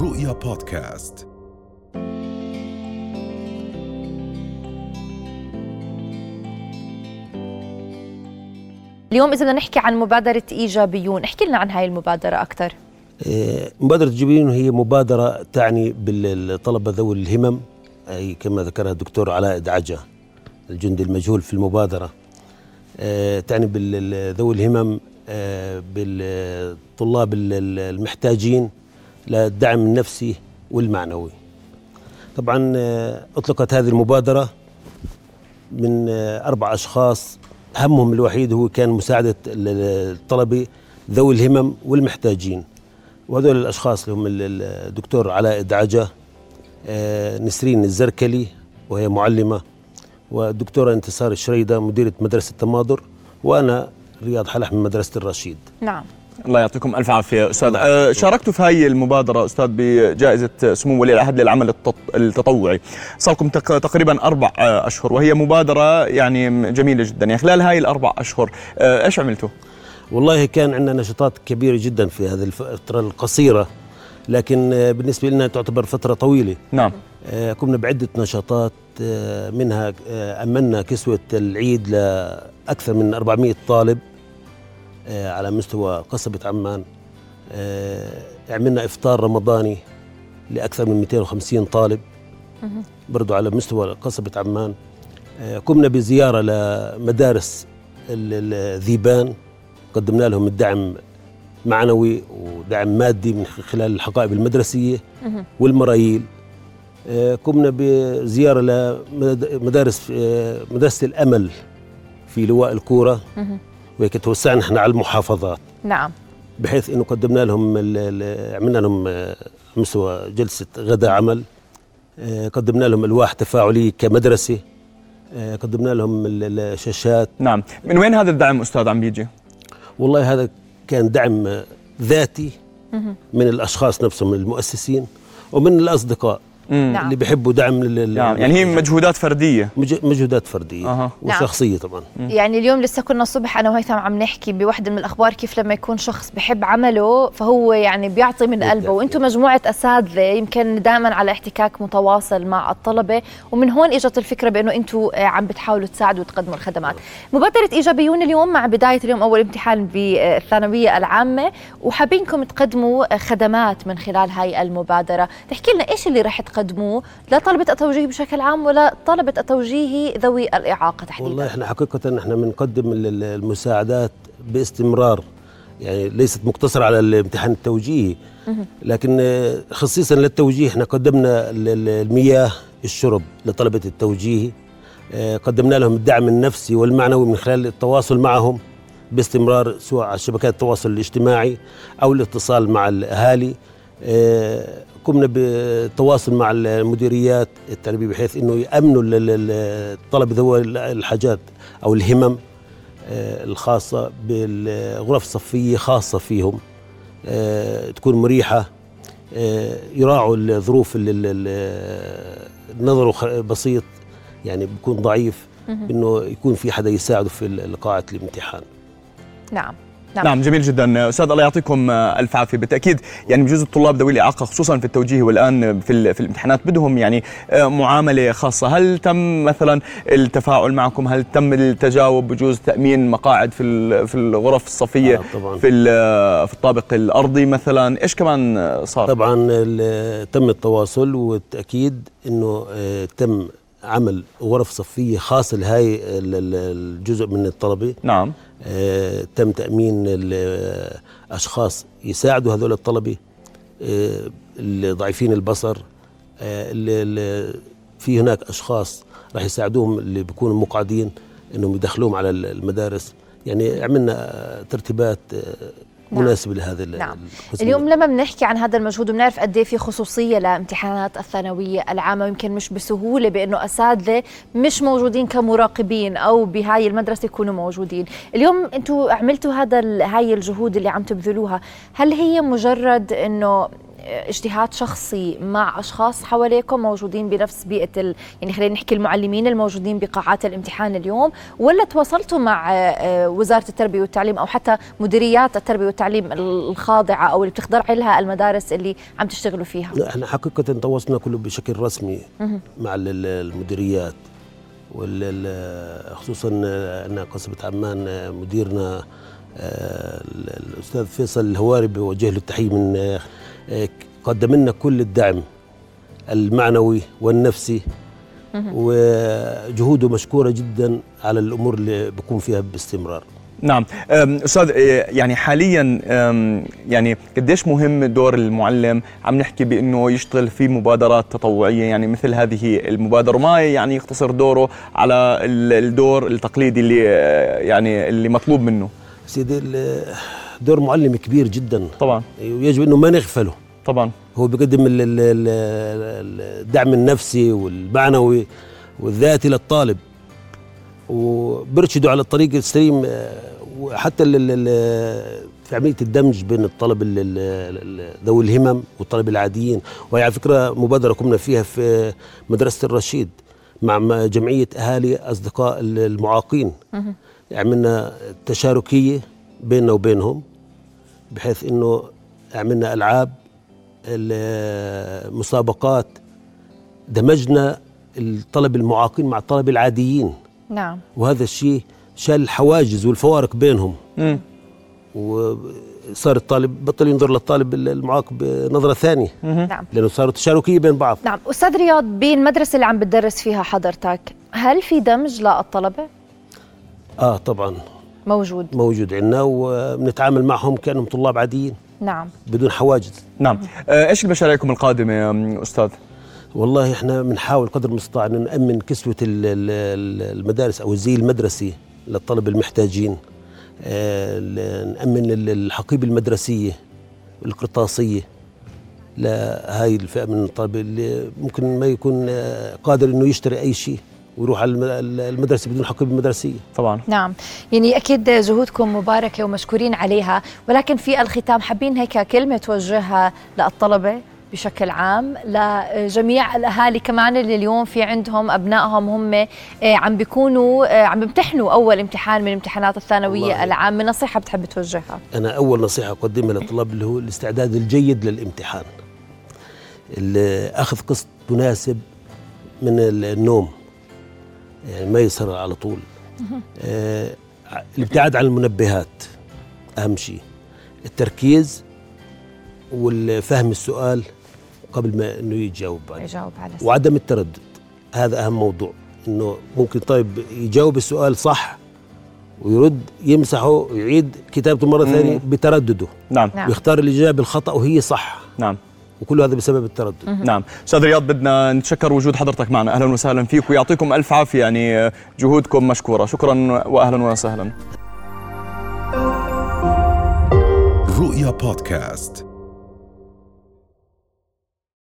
رؤيا بودكاست. اليوم إذا بدنا نحكي عن مبادرة إيجابيون. احكي لنا عن هاي المبادرة أكثر آه، مبادرة جبين هي مبادرة تعني بالطلبة ذوي الهمم أي كما ذكرها الدكتور علاء دعجة الجندي المجهول في المبادرة. آه، تعني بذوي الهمم آه، بالطلاب المحتاجين. للدعم النفسي والمعنوي. طبعا أطلقت هذه المبادرة من أربع أشخاص. همهم الوحيد هو كان مساعدة الطلبة ذوي الهمم والمحتاجين. وهذول الأشخاص اللي هم الدكتور علاء دعجة آه، نسرين الزركلي وهي معلمة والدكتورة انتصار الشريدة مديرة مدرسة تماضر وأنا رياض حلح من مدرسة الرشيد. نعم. الله يعطيكم ألف عافية أستاذ. أه شاركتوا في هاي المبادرة أستاذ بجائزة سمو ولي العهد للعمل التطوعي. صار لكم تقريبا أربع آه، أشهر وهي مبادرة يعني جميلة جدا. يعني خلال هاي الأربع أشهر أه إيش عملتوا؟ والله كان عندنا نشاطات كبيرة جدا في هذه الفترة القصيرة لكن آه، بالنسبة لنا تعتبر فترة طويلة. نعم. قمنا بعدة نشاطات منها امنا كسوة العيد لأكثر من 400 طالب. على مستوى قصبة عمان. آه، عملنا إفطار رمضاني لأكثر من 250 طالب. برضو على مستوى قصبة عمان. آه، قمنا بزيارة لمدارس الذيبان. قدمنا لهم الدعم معنوي ودعم مادي من خلال الحقائب المدرسية والمرايل قمنا بزيارة لمدارس مدرسة الأمل في لواء الكورة. وهيك توسعنا إحنا على المحافظات. نعم. بحيث إنه قدمنا لهم عملنا لهم مستوى جلسة غداء عمل. آه، قدمنا لهم ألواح تفاعلية كمدرسة. آه، قدمنا لهم الشاشات نعم. من وين هذا الدعم أستاذ عم بيجي؟ والله هذا كان دعم ذاتي من الأشخاص نفسهم المؤسسين ومن الأصدقاء. نعم. اللي بيحبوا دعم لل نعم. يعني هي مجهودات فردية. مجهودات فردية. أه. وشخصية نعم. طبعا. مم. يعني اليوم لسه كنا الصبح أنا وهيثم عم نحكي بوحدة من الأخبار كيف لما يكون شخص بحب عمله فهو يعني بيعطي من قلبه. وأنتم مجموعة أساتذة يمكن دائما على احتكاك متواصل مع الطلبة. ومن هون إجت الفكرة بأنه أنتم عم بتحاولوا تساعدوا وتقدموا الخدمات. مبادرة إيجابيون اليوم مع بداية اليوم أول امتحان بالثانوية العامة. وحابينكم تقدموا خدمات من خلال هاي المبادرة. تحكي لنا إيش اللي رح تقدموه طلبة التوجيه بشكل عام ولا طلبة التوجيه ذوي الإعاقة تحديدا. والله إحنا حقيقة إحنا بنقدم المساعدات باستمرار يعني ليست مقتصرة على الامتحان التوجيهي. لكن خصيصا للتوجيه إحنا قدمنا المياه الشرب لطلبة التوجيه. آه، قدمنا لهم الدعم النفسي والمعنوي من خلال التواصل معهم باستمرار سواء على شبكات التواصل الاجتماعي أو الاتصال مع الأهالي. آه، قمنا بالتواصل مع المديريات التربيه بحيث إنه يأمنوا الطلبه ذوي الحاجات أو الهمم آه، الخاصة بالغرف الصفية خاصة فيهم آه، تكون مريحة آه، يراعوا الظروف النظر بسيط يعني بيكون ضعيف إنه يكون في حدا يساعده في قاعه الامتحان. نعم. نعم. نعم جميل جدا. أستاذ الله يعطيكم ألف عافية. بالتأكيد يعني بجوز الطلاب ذوي الإعاقة خصوصا في التوجيه والآن في في الامتحانات بدهم يعني آه، معاملة خاصة. هل تم مثلا التفاعل معكم؟ هل تم التجاوب بجوز تأمين مقاعد في في الغرف الصفية آه طبعا. في في الطابق الأرضي مثلا؟ إيش كمان صار؟ طبعا تم التواصل والتأكيد إنه آه، تم عمل غرف صفية خاصه لهي الجزء من الطلبة. نعم. آه تم تأمين الاشخاص يساعدوا هذول الطلبة آه ضعيفين البصر آه في هناك أشخاص راح يساعدوهم اللي بيكونوا مقعدين إنهم يدخلوهم على المدارس. يعني عملنا ترتيبات آه، نعم. مناسب لهذا نعم. اليوم لما بنحكي عن هذا المجهود وبنعرف قد إيه في خصوصية لامتحانات الثانوية العامة ويمكن مش بسهولة بأنه أساتذة مش موجودين كمراقبين أو بهاي المدرسة يكونوا موجودين اليوم أنتم عملتوا هذا هاي الجهود اللي عم تبذلوها هل هي مجرد إنه اجتهاد شخصي مع أشخاص حواليكم موجودين بنفس بيئة ال... يعني خلينا نحكي المعلمين الموجودين بقاعات الامتحان اليوم ولا تواصلتوا مع آه، وزارة التربية والتعليم أو حتى مديريات التربية والتعليم الخاضعة أو اللي بتخضع لها المدارس اللي عم تشتغلوا فيها؟ لا إحنا حقيقة تواصلنا كله بشكل رسمي مع ال- ال- المديريات خصوصا ان قصبة عمان مديرنا آه، الأستاذ فيصل الهواري بوجه له التحية من آه، آه، قدم لنا كل الدعم المعنوي والنفسي. وجهوده مشكورة جدا على الأمور اللي بيكون فيها باستمرار. نعم. أستاذ إيه، يعني حاليا يعني قديش مهم دور المعلم؟ عم نحكي بأنه يشتغل في مبادرات تطوعية يعني مثل هذه المبادرة. وما يعني يقتصر دوره على ال- الدور التقليدي اللي آه، يعني اللي مطلوب منه؟ سيدي ال- دور معلم كبير جدا. طبعا. ويجب إنه ما نغفله. طبعا. هو بيقدم ال- ال- ال- الدعم النفسي والمعنوي والذاتي للطالب. وبرشده على الطريق السليم وحتى ال- ال- ال- في عملية الدمج بين الطلب ال- ال- ال- ذوي الهمم والطلب العاديين. وهي على فكرة مبادرة قمنا فيها في مدرسة الرشيد مع جمعية أهالي أصدقاء ال- المعاقين. عملنا تشاركية بيننا وبينهم بحيث إنه عملنا ألعاب المسابقات دمجنا الطلب المعاقين مع الطلب العاديين. نعم. وهذا الشيء شال الحواجز والفوارق بينهم. مم. وصار الطالب بطل ينظر للطالب المعاق بنظرة ثانية. نعم. لأنه صاروا تشاركية بين بعض. نعم. أستاذ رياض بالمدرسة اللي عم بتدرس فيها حضرتك هل في دمج للطلبة؟ آه طبعا. موجود. موجود عندنا وبنتعامل معهم كأنهم طلاب عاديين. نعم. بدون حواجز. نعم. آه، إيش المشاريعكم القادمة أستاذ؟ والله إحنا بنحاول قدر المستطاع أن نأمن كسوة ال- ال- المدارس أو الزي المدرسي للطلبه المحتاجين. آه، نأمن ال- الحقيبة المدرسية القرطاسية لهاي الفئة من الطلبة اللي ممكن ما يكون آه، قادر إنه يشتري أي شيء. ويروح على الم- المدرسة بدون حقيبه مدرسيه طبعا. نعم. يعني أكيد جهودكم مباركة ومشكورين عليها ولكن في الختام حابين هيك كلمة توجهها للطلبة بشكل عام لجميع الأهالي كمان اللي اليوم في عندهم أبنائهم هم آه، عم بيكونوا آه، عم بيمتحنوا أول امتحان من امتحانات الثانوية. العامة. نصيحة بتحب توجهها؟ أنا أول نصيحة أقدمها للطلاب اللي هو الاستعداد الجيد للامتحان. اخذ قسط مناسب من ال- النوم. يعني ما يسهر على طول. آه الابتعاد عن المنبهات أهم شيء. التركيز والفهم السؤال قبل ما إنه يجاوب عليه يجاوب على السؤال. وعدم التردد هذا أهم موضوع. إنه ممكن طيب يجاوب السؤال صح ويرد يمسحه ويعيد كتابته مرة ثانية بتردده. نعم. نعم. ويختار الإجابة الخطا وهي صح. نعم. وكل هذا بسبب التردد. نعم. أستاذ رياض بدنا نتشكر وجود حضرتك معنا. أهلا وسهلا فيك ويعطيكم ألف عافية. يعني جهودكم مشكورة. شكرا واهلا وسهلا. رؤيا بودكاست.